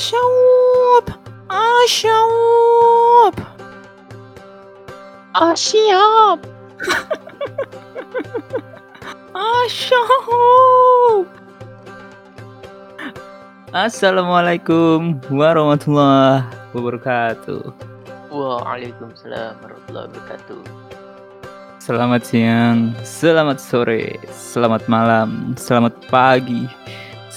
asyaup. Ah, siap. Asyaup. Assalamualaikum warahmatullahi wabarakatuh. Waalaikumsalam warahmatullahi wabarakatuh. Selamat siang, selamat sore, selamat malam, selamat pagi,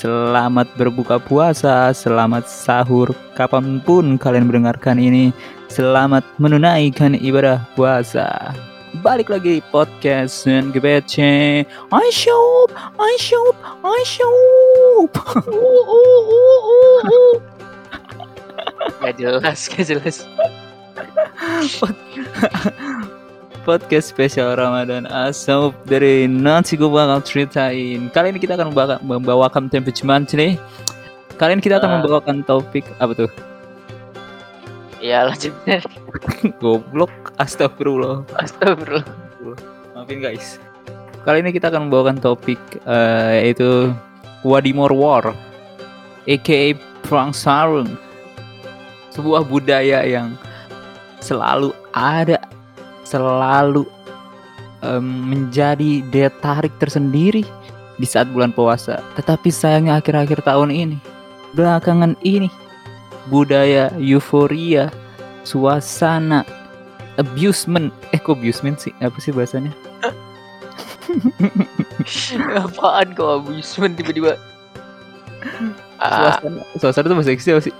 selamat berbuka puasa, selamat sahur, kapan pun kalian mendengarkan ini, selamat menunaikan ibadah puasa. Balik lagi di podcast NGBC Aisyup, Aisyup, Aisyup uh. Gak jelas, gak jelas. Podcast spesial Ramadan Asap dari nanti gue bakal ceritain Kali ini kita akan membawa- membawakan tempe cuman nih Kali ini kita akan Ah. membawakan topik apa tuh? Ya lanjut. Goblok, astagfirullah Astagfirullah. Maafin guys Kali ini kita akan membawakan topik eh, yaitu Wadimor War aka Perang Sarung Sebuah budaya yang selalu ada Selalu em, menjadi daya tarik tersendiri di saat bulan puasa Tetapi sayangnya akhir-akhir tahun ini Belakangan ini Budaya euforia Suasana Abusement Eh kok abusement sih? Apa sih bahasanya? Apaan kau abusement tiba-tiba? Suasana suasana tuh bahasa Inggrisnya apa sih?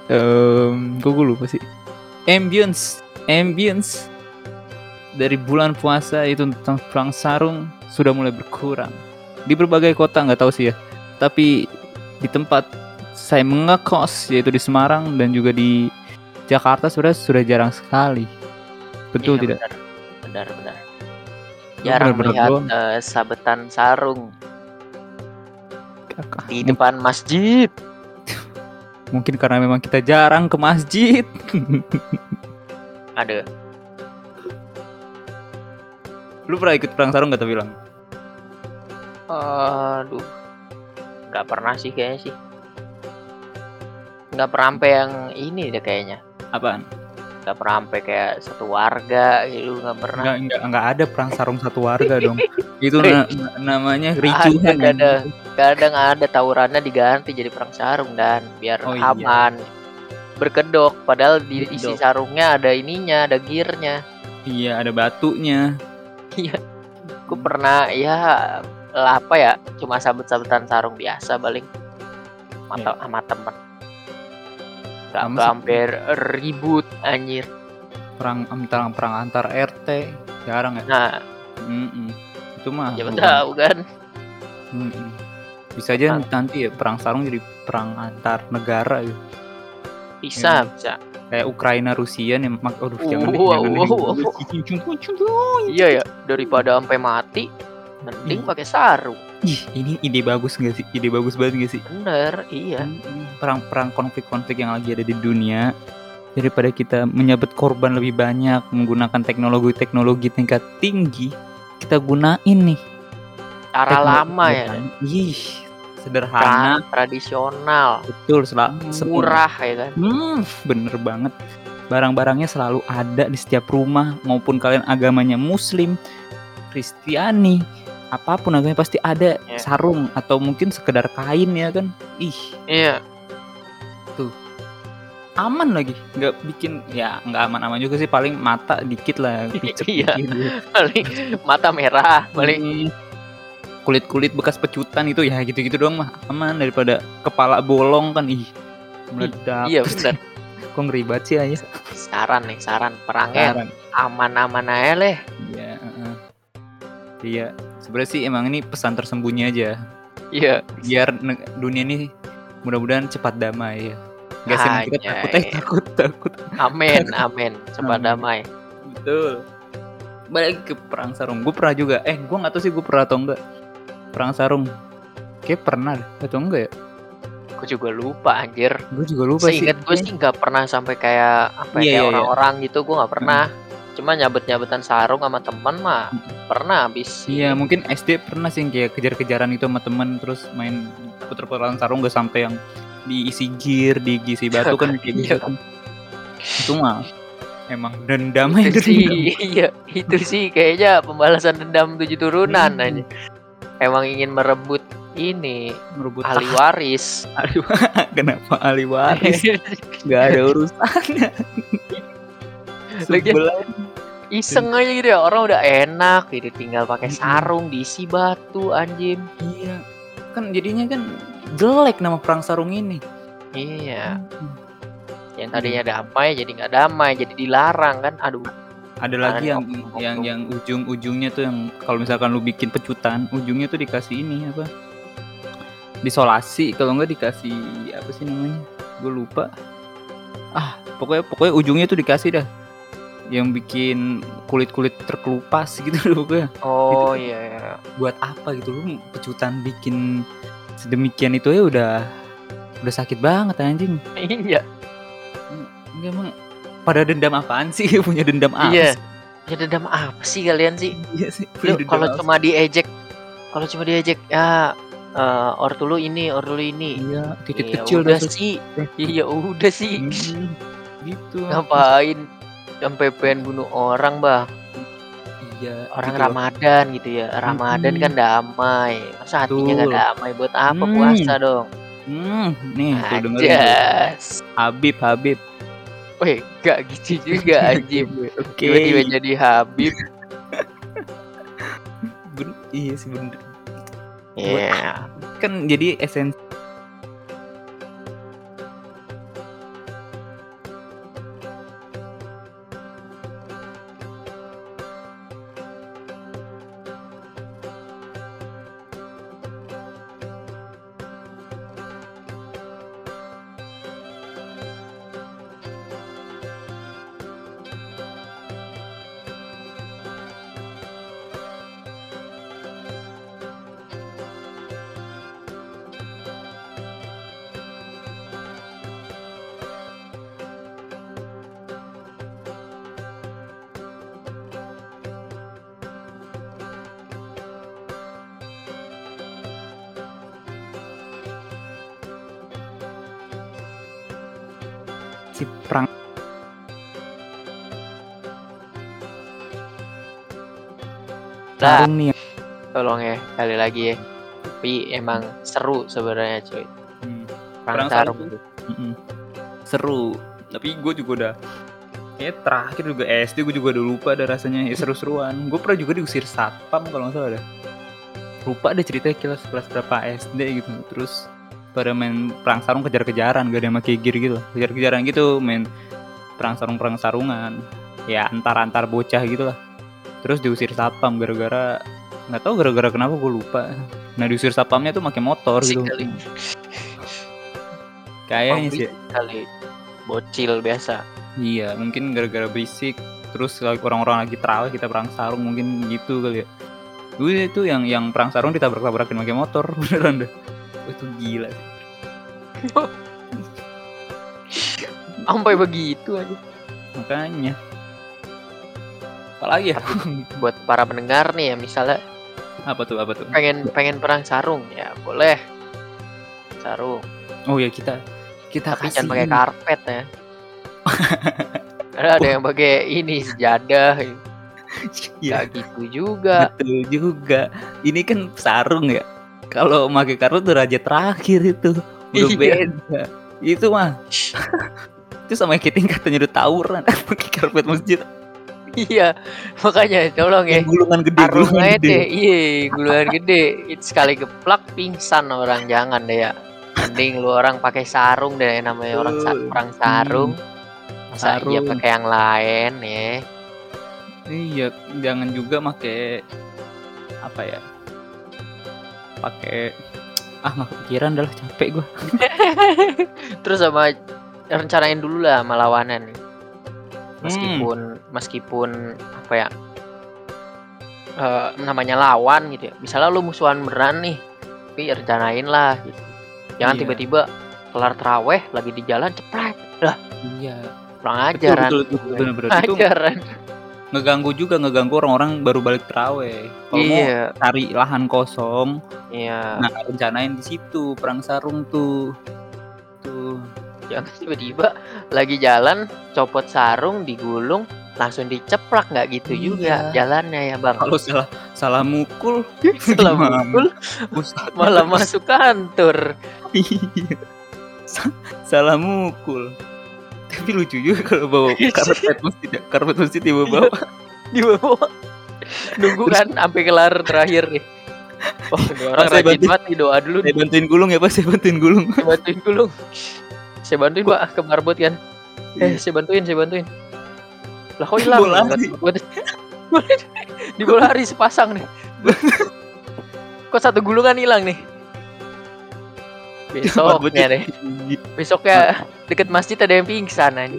Kok gue lupa sih. Ambience, ambience dari bulan puasa itu tentang perang sarung sudah mulai berkurang di berbagai kota nggak tahu sih ya. Tapi di tempat saya mengekos yaitu di Semarang dan juga di Jakarta sebenarnya sudah jarang sekali. Betul iya, tidak? Benar, benar. benar. Jarang benar-benar melihat doang. eh, sabetan sarung Kakak. di depan masjid. Mungkin karena memang kita jarang ke masjid. Ada. Lu pernah ikut perang sarung gak bilang? Aduh. Nggak pernah sih kayaknya sih. Nggak pernah sampai yang ini deh kayaknya. Apaan? Nggak pernah sampai kayak satu warga gitu nggak pernah. Enggak, enggak, enggak ada perang sarung satu warga dong. Itu na- na- namanya ricuhan. Ada, kadang. Kadang ada tawurannya diganti jadi perang sarung dan biar Oh, iya. aman. Berkedok padahal di isi sarungnya ada ininya, ada gearnya. Iya, ada batunya. Gue pernah ya lah, apa ya cuma sabet-sabetan sarung biasa paling mata sama temen nggak Sama nggak sih. hampir ribut anjir Perang antara perang antar RT. Jarang ya. nah Mm-mm. Itu mah. bukan. tahu kan Mm-mm. Bisa aja nanti ya perang sarung jadi perang antar negara gitu. bisa Iya. bisa Kayak Ukraina Rusia nih. Mak aduh jangan deh, Wow, jangan wow, wow. iya ya daripada sampai mati mending Iya. pakai sarung Ih, ini ide bagus gak sih? Ide bagus banget gak sih? bener iya Mm-mm. Perang-perang konflik-konflik yang lagi ada di dunia daripada kita menyabet korban lebih banyak menggunakan teknologi-teknologi tingkat tinggi kita gunain nih cara lama ya ih sederhana. Tra- tradisional. Betul sel- semua. murah ya kan? Hmm, bener banget. Barang-barangnya selalu ada di setiap rumah maupun kalian agamanya muslim kristiani apa pun agamanya pasti ada Ya. sarung atau mungkin sekedar kain ya kan? Ih. Iya. Aman lagi. Nggak bikin ya nggak aman-aman juga sih. Paling mata dikit lah picek Iya. dikit. paling mata merah paling Hmm, kulit-kulit bekas pecutan itu ya gitu-gitu doang mah. Aman daripada kepala bolong kan ih meledak. Iya bener. Kok ngeri banget sih ayah saran nih saran. Perangnya aman-aman aja leh. Iya heeh. iya sebenarnya sih emang ini pesan tersembunyi aja. Iya. Biar dunia ini mudah-mudahan cepat damai ya. Gak sih kita takut eh takut takut. Amin amin. Cepat Amin. damai. Betul. Balik ke perang sarung. Gue pernah juga. Eh, gue nggak tahu sih gue pernah atau enggak. Perang sarung. Kayak pernah deh, atau enggak ya? aku juga lupa anjir Gue juga lupa sih. seingat gue sih nggak pernah sampai kayak apa Iya, ya, kayak iya, iya. orang-orang gitu gue nggak pernah cuma nyabet-nyabetan sarung sama teman mah pernah habis Iya mungkin SD pernah sih kayak kejar-kejaran itu sama temen terus main puter-puteran sarung gak sampai yang diisi gear, diisi batu kan kayak gitu Iya. kan. Itu mah emang dendam aja itu sih dendam. iya itu sih kayaknya pembalasan dendam tujuh turunan Hmm. aja emang ingin merebut ini Merebut ahli waris ahli Kenapa ahli waris? Gak ada urusannya. Sebelah iseng aja gitu ya orang udah enak gitu tinggal pakai sarung diisi batu anjing Iya. Kan jadinya kan jelek nama perang sarung ini. iya Hmm. yang tadinya damai jadi nggak damai jadi dilarang kan aduh Ada lagi yang Oknum-oknum. yang yang ujung-ujungnya tuh yang kalau misalkan lu bikin pecutan, ujungnya tuh dikasih ini apa? Disolasi, kalau enggak dikasih apa sih namanya? Gue lupa. Ah, pokoknya pokoknya ujungnya tuh dikasih dah. Yang bikin kulit-kulit terkelupas gitu loh pokoknya. oh iya, iya. Buat apa gitu lu pecutan bikin sedemikian itu ya udah udah sakit banget anjing. iya Enggak emang pada dendam apaan sih? Punya dendam apa? iya sih? ya dendam apa sih kalian sih Iya sih. Punya kalau cuma diejek kalau cuma diejek ya eh ortu lu ini ortu lu ini Iya, titik Ya kecil udah dah, sih Eh. iya udah sih Hmm, gitu. ngapain sampai pengen bunuh orang bah Iya, orang gitu loh. Ramadan gitu ya Ramadan Mm-mm. kan damai masa hatinya nggak damai buat apa Hmm. puasa dong Hmm, nih tuh dengerin Habib, Habib. Weh, gak gitu juga anjing Oke. Tiba-tiba jadi Habib Ben- iya sih bener. Iya Kan jadi esensi si perang sarung nih. tolong ya kali lagi ya Tapi emang seru sebenarnya cuy Hmm, Perang Perang sarung mm-mm. Seru. Tapi gue juga udah kayak terakhir juga SD gue juga udah lupa ada rasanya ya, seru-seruan. Gue pernah juga diusir satpam kalau nggak salah ada. Lupa deh ceritanya kelas kelas berapa SD gitu. Terus pada main perang sarung kejar-kejaran gak ada yang pakai gear gitu. Kejar-kejaran gitu main perang sarung perang sarungan. Ya antar antar bocah gitu lah. Terus diusir satpam gara-gara nggak tahu gara-gara kenapa gue lupa. Nah diusir satpamnya tuh pakai motor gitu. kayaknya sih. kali. Bocil biasa. Iya mungkin gara-gara berisik terus orang-orang lagi terawih kita perang sarung mungkin gitu kali ya. Gue itu yang yang perang sarung ditabrak-tabrakin pakai motor beneran Wah, itu gila sih. Sampai begitu aja. Makanya. Apalagi ya? Buat para pendengar nih ya misalnya apa tuh apa tuh? pengen pengen perang sarung ya boleh. Sarung. Oh ya kita kita tapi kasih jangan pakai karpet ya. Karena ada yang pakai ini sejadah. Iya, Gak gitu juga. Betul juga. Ini kan sarung ya kalau pakai kartu tuh raja terakhir itu. Udah Iya. beda. Itu mah. Itu sama kayak tingkatannya udah tawuran. Pakai karpet masjid. Iya. Makanya tolong ya. Gulungan gede gulungan gede. deh Iya gulungan gede. Itu sekali geplak pingsan orang. Jangan deh ya. Mending lu orang pakai sarung deh Namanya orang sa- Betul. perang sarung. Masa iya Sarung. pakai yang lain ya. Iya jangan juga pakai apa ya pakai ah nggak kepikiran dah lah, capek gua Terus sama rencanain dulu lah sama lawanan nih. Hmm. Meskipun meskipun apa ya eh, namanya lawan gitu ya. Misalnya lu musuhan beneran nih, tapi rencanain lah gitu. Jangan Iya. tiba-tiba kelar teraweh lagi di jalan ceplek. iya Kurang betul ajaran. betul, betul, betul benar itu Ajaran. Ngeganggu juga ngeganggu orang-orang baru balik teraweh. Kalau mau Iya, cari lahan kosong, iya. nah rencanain di situ perang sarung tuh. Tuh. Jangan tiba-tiba lagi jalan copot sarung digulung langsung diceplak nggak gitu juga Iya. jalannya ya bang. Kalau salah salah mukul, gimana? mukul malah masuk kantor. Iya. Sa- salah mukul. Tapi lucu juga kalau bawa karpet masjid, karpet masjid dibawa. Bawa. di bawah nunggu kan sampai kelar terakhir nih. Oh ini orang Saya rajin banget nih doa dulu Saya bantuin gulung ya pak, saya bantuin gulung. saya bantuin gulung. Saya bantuin pak ke marbot kan. Eh saya bantuin saya bantuin. Lah kok hilang? Bola hari. Di bola hari sepasang nih. Kok satu gulungan hilang nih besoknya deh besoknya deket masjid ada yang pingsan aja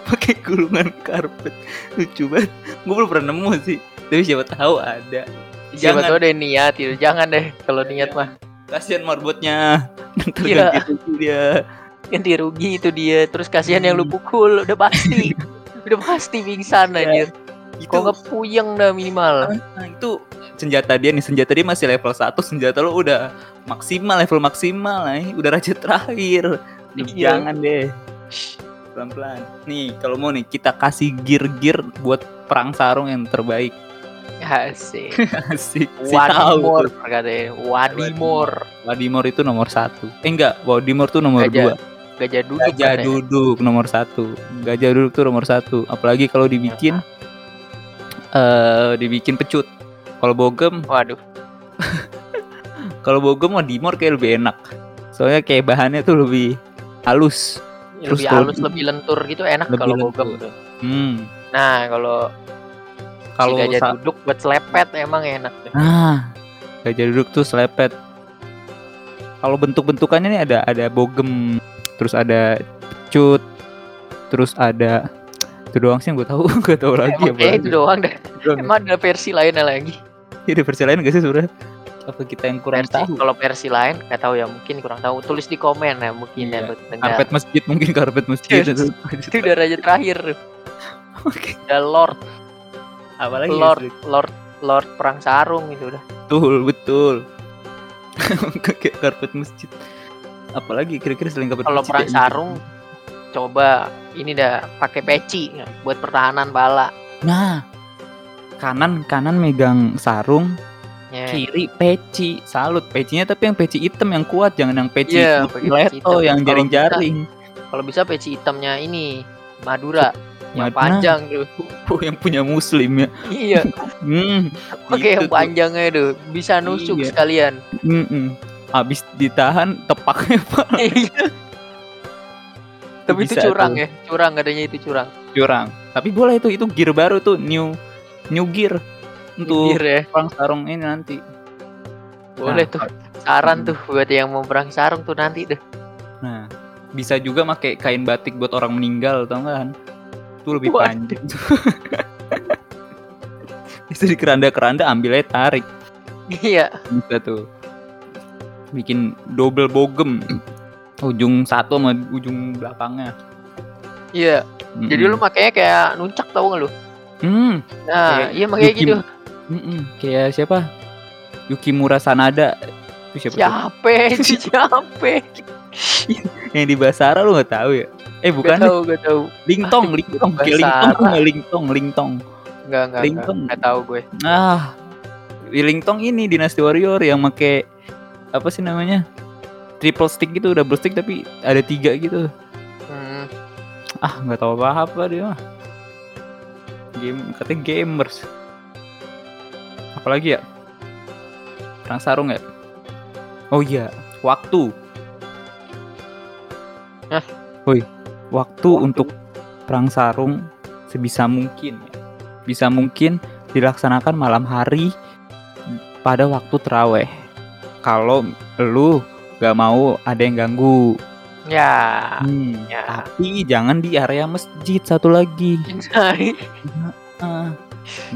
Pakai gulungan karpet. Lucu banget. Gue belum pernah nemu sih. Tapi siapa tahu ada. siapa Jangan. tahu ada yang niat gitu jangan deh kalau niat mah Kasihan marbotnya. Ntar Iya. ganti rugi dia. ganti rugi itu dia terus kasihan yang lu Hmm. pukul udah pasti udah pasti pingsan Iya. anjir Itu, kok nggak puyeng dah minimal nah, itu senjata dia nih. Senjata dia masih level 1. Senjata lo udah maksimal, level maksimal. Nih. Udah raja terakhir. Iya. Jangan deh. Pelan-pelan. Nih, kalau mau nih kita kasih gear-gear buat perang sarung yang terbaik. asik Asik. Si Wadimor katanya Wadimor Wadimor itu nomor satu. Eh enggak, Wadimor tuh nomor Gajah dua. gajah duduk Gajah katanya. duduk nomor satu. Gajah duduk tuh nomor satu. Apalagi kalau dibikin eh dibikin pecut. Kalau bogem, waduh kalau bogem Wadimor kayak lebih enak. Soalnya kayak bahannya tuh lebih halus. Terus lebih halus lebih lentur gitu enak kalau bogem tuh Hmm. nah kalau Kalau gajah sa- duduk buat selepet emang enak deh. Nah, gajah duduk tuh selepet. Kalau bentuk-bentukannya nih ada ada bogem, terus ada cut, terus ada itu doang sih yang gue tahu, gue tahu lagi emang kayak lagi. itu doang deh emang ada versi lainnya lagi Ini ada versi lain gak sih sebenarnya? Apa kita yang kurang versi tahu? kalau versi lain nggak tahu ya mungkin kurang tahu tulis di komen ya mungkin Iya. ya Karpet masjid mungkin karpet masjid Yes. itu. itu udah raja terakhir Oke. udah lord Apalagi ya, lord Sri? lord lord perang sarung itu udah betul betul. Kayak karpet masjid. Apalagi kira-kira selain karpet kalau perang ya? sarung coba ini dah pakai peci ya, buat pertahanan bala Nah, kanan kanan megang sarung, ya. kiri peci salut pecinya tapi yang peci hitam yang kuat jangan yang peci Iya, pakai peci leto yang jaring-jaring kalau bisa peci hitamnya ini Madura yang Madura. panjang tuh oh, yang punya muslim ya iya hmm, pakai yang gitu tuh. panjangnya tuh bisa nusuk Iya. sekalian Mm-mm. habis ditahan tepaknya pak Iya. tapi itu curang tuh. ya curang adanya itu curang curang tapi boleh itu itu gear baru tuh new new gear untuk Pinggir ya. perang sarung ini nanti. Boleh Nah, tuh. Saran tuh buat yang mau perang sarung tuh nanti deh. Nah bisa juga pakai kain batik buat orang meninggal tau kan itu lebih Waduh. panjang. Bisa di keranda-keranda ambilnya tarik. Iya. Bisa tuh. Bikin double bogem. Ujung satu sama ujung belakangnya. Iya. Jadi lu makanya kayak nuncak tau gak lu hmm, nah Kayak iya makanya Yuki- gitu. Mm-mm. kayak siapa? Yukimura Sanada itu siapa tuh? siapa siapa yang di Basara lu nggak tahu ya? Eh gak bukan tahu gak tahu. Lingtong Lingtong. Kayak Lingtong nggak Lingtong Lingtong. Nggak nggak Lingtong. nggak nggak tahu gue. Ah. Lingtong ini Dynasty Warrior yang make apa sih namanya? Triple stick gitu double stick tapi ada tiga gitu. Hmm. ah nggak tahu apa apa dia mah game katanya gamers. Apalagi ya? Perang sarung ya? Oh iya. Waktu. Hah? woi waktu, Waktu? untuk perang sarung sebisa mungkin ya. bisa mungkin dilaksanakan malam hari pada waktu teraweh kalau lu gak mau ada yang ganggu ya Hmm, ya. tapi jangan di area masjid satu lagi. Ah,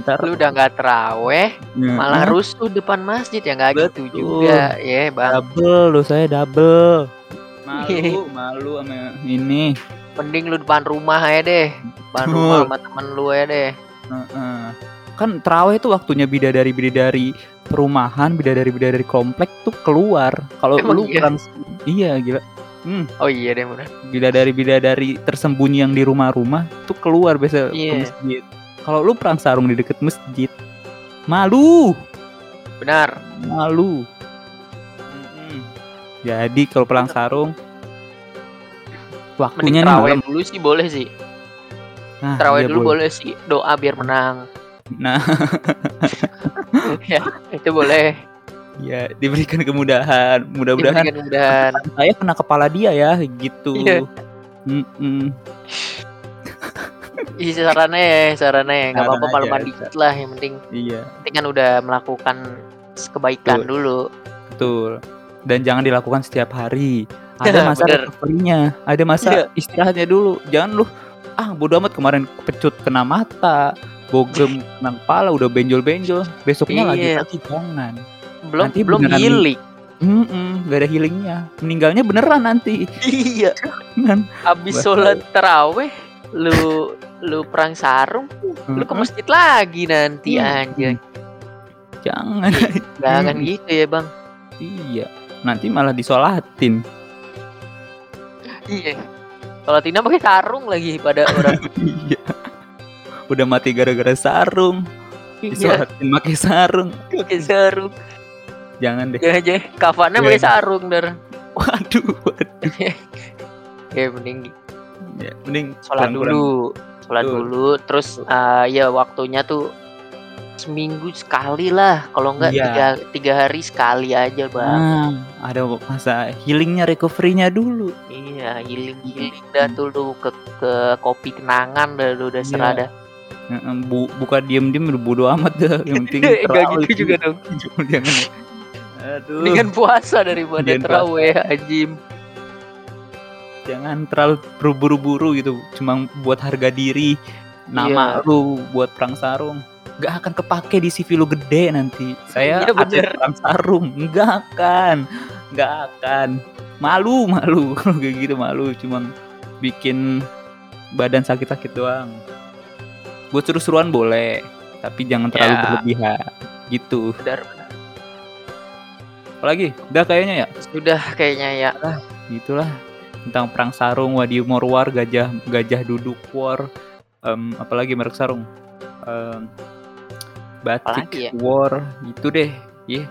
ntar lu udah nggak teraweh Ya, malah ah, rusuh depan masjid ya nggak gitu juga ya bang double lo saya double. Malu, malu sama ini. Mending lu depan rumah ya deh. Depan Betul. rumah sama temen lu ya deh. Kan terawih itu waktunya bidadari-bidadari perumahan, bidadari-bidadari komplek tuh keluar. Kalau lu iya? perang iya gila. Hmm, Oh iya deh bener. bidadari-bidadari tersembunyi yang di rumah-rumah tuh keluar biasa ke Iya. masjid. Kalau lu perang sarung di deket masjid, malu, Benar. malu. Mm-mm. Jadi kalau perang sarung Mending waktunya nih terawih dulu sih boleh sih. Nah, Terawih iya, dulu boleh. boleh sih. Doa biar menang. Nah, ya, itu boleh. Ya diberikan kemudahan. Mudah-mudahan Diberikan kemudahan. saya kena kepala dia ya gitu. Iya. Mm-mm. Isi sarannya ya, sarannya ya. Nggak Saran apa-apa malam dikit lah. Yang penting, Iya, penting kan udah melakukan kebaikan Betul. dulu. betul. Dan jangan dilakukan setiap hari. Ada masa recovery-nya, ada masa Iya. istirahatnya dulu. Jangan lu ah bodo amat kemarin kepecut kena mata, bogem kena kepala udah benjol-benjol. Besoknya lagi Iya. lagi jangan. Belum Nanti belum healing. Mm-mm, gak ada healingnya. Meninggalnya beneran nanti. iya. Kan? Abis sholat terawih, lu lu perang sarung, lu ke masjid lagi nanti Hmm. anjay. Jangan. Jangan Mm. gitu ya bang. iya. Nanti malah disolatin. Iya. Kalau Tina pakai sarung lagi pada orang. iya. Udah mati gara-gara sarung. Iya. Disolatin pakai sarung. Pakai sarung. Jangan deh. Ya aja. Kafannya Iya. pakai sarung dar. Waduh. waduh. Ya mending Ya, mending sholat dulu. Sholat dulu. Terus eh, ya waktunya tuh seminggu sekali lah. Kalau enggak Iya. tiga, tiga hari sekali aja bang. Nah, ada masa healingnya, recovery-nya dulu. Iya, healing healing dah tuh lu ke ke kopi kenangan dah lu udah Iya. serah dah. Heeh, Bu, buka diem-diem udah bodo amat dah. Yang penting gitu juga dong. Jangan. Aduh. Mendingan puasa daripada terawih anjim. Jangan terlalu berburu-buru gitu. Cuma buat harga diri. Nama Iya. lu buat perang sarung. Gak akan kepake di CV lu gede nanti. Saya atlet bener. perang sarung. Nggak akan. Nggak akan. Malu, malu. Kayak gitu malu. Cuma bikin badan sakit-sakit doang. Buat seru-seruan boleh. Tapi jangan terlalu Ya. berlebihan. Gitu. Benar benar. Apalagi? Udah kayaknya ya? Sudah kayaknya ya. Gitulah. Tentang perang sarung, Wadimor War, gajah gajah duduk war. Em, apalagi merek sarung? Em, batik Apalagi ya? war. Gitu deh. Iya.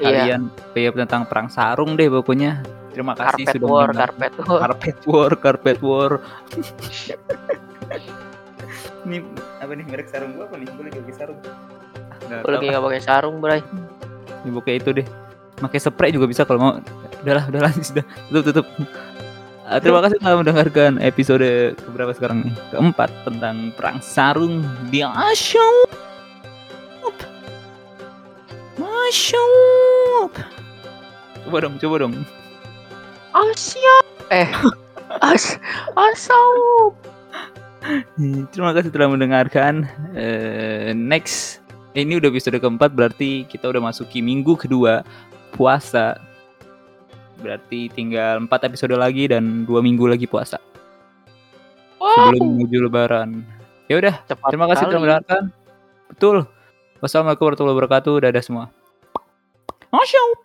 Iya. Kalian ya, tentang perang sarung deh pokoknya. Terima kasih Carpet sudah war, carpet war. Carpet war, carpet war. ini apa nih merek sarung gua apa nih? Gua lagi pakai sarung. Ah, nggak Gue lagi nggak pakai sarung, Bray. Ya, pokoknya itu deh. Pakai spray juga bisa kalau mau. Udahlah, udah lanjut sudah. Tutup, tutup. Ah, terima kasih telah mendengarkan episode keberapa sekarang nih? Keempat tentang perang sarung di Asyop. Asyop. Coba dong, coba dong. Asia. Eh. As asau. Hmm, Terima kasih telah mendengarkan. Eh, next, ini udah episode keempat berarti kita udah masuki minggu kedua puasa. Berarti tinggal empat episode lagi dan dua minggu lagi puasa Wow. sebelum menuju Lebaran. Ya udah, terima kasih telah mendengarkan. Betul. Wassalamualaikum warahmatullahi wabarakatuh. Dadah semua. Asyaup.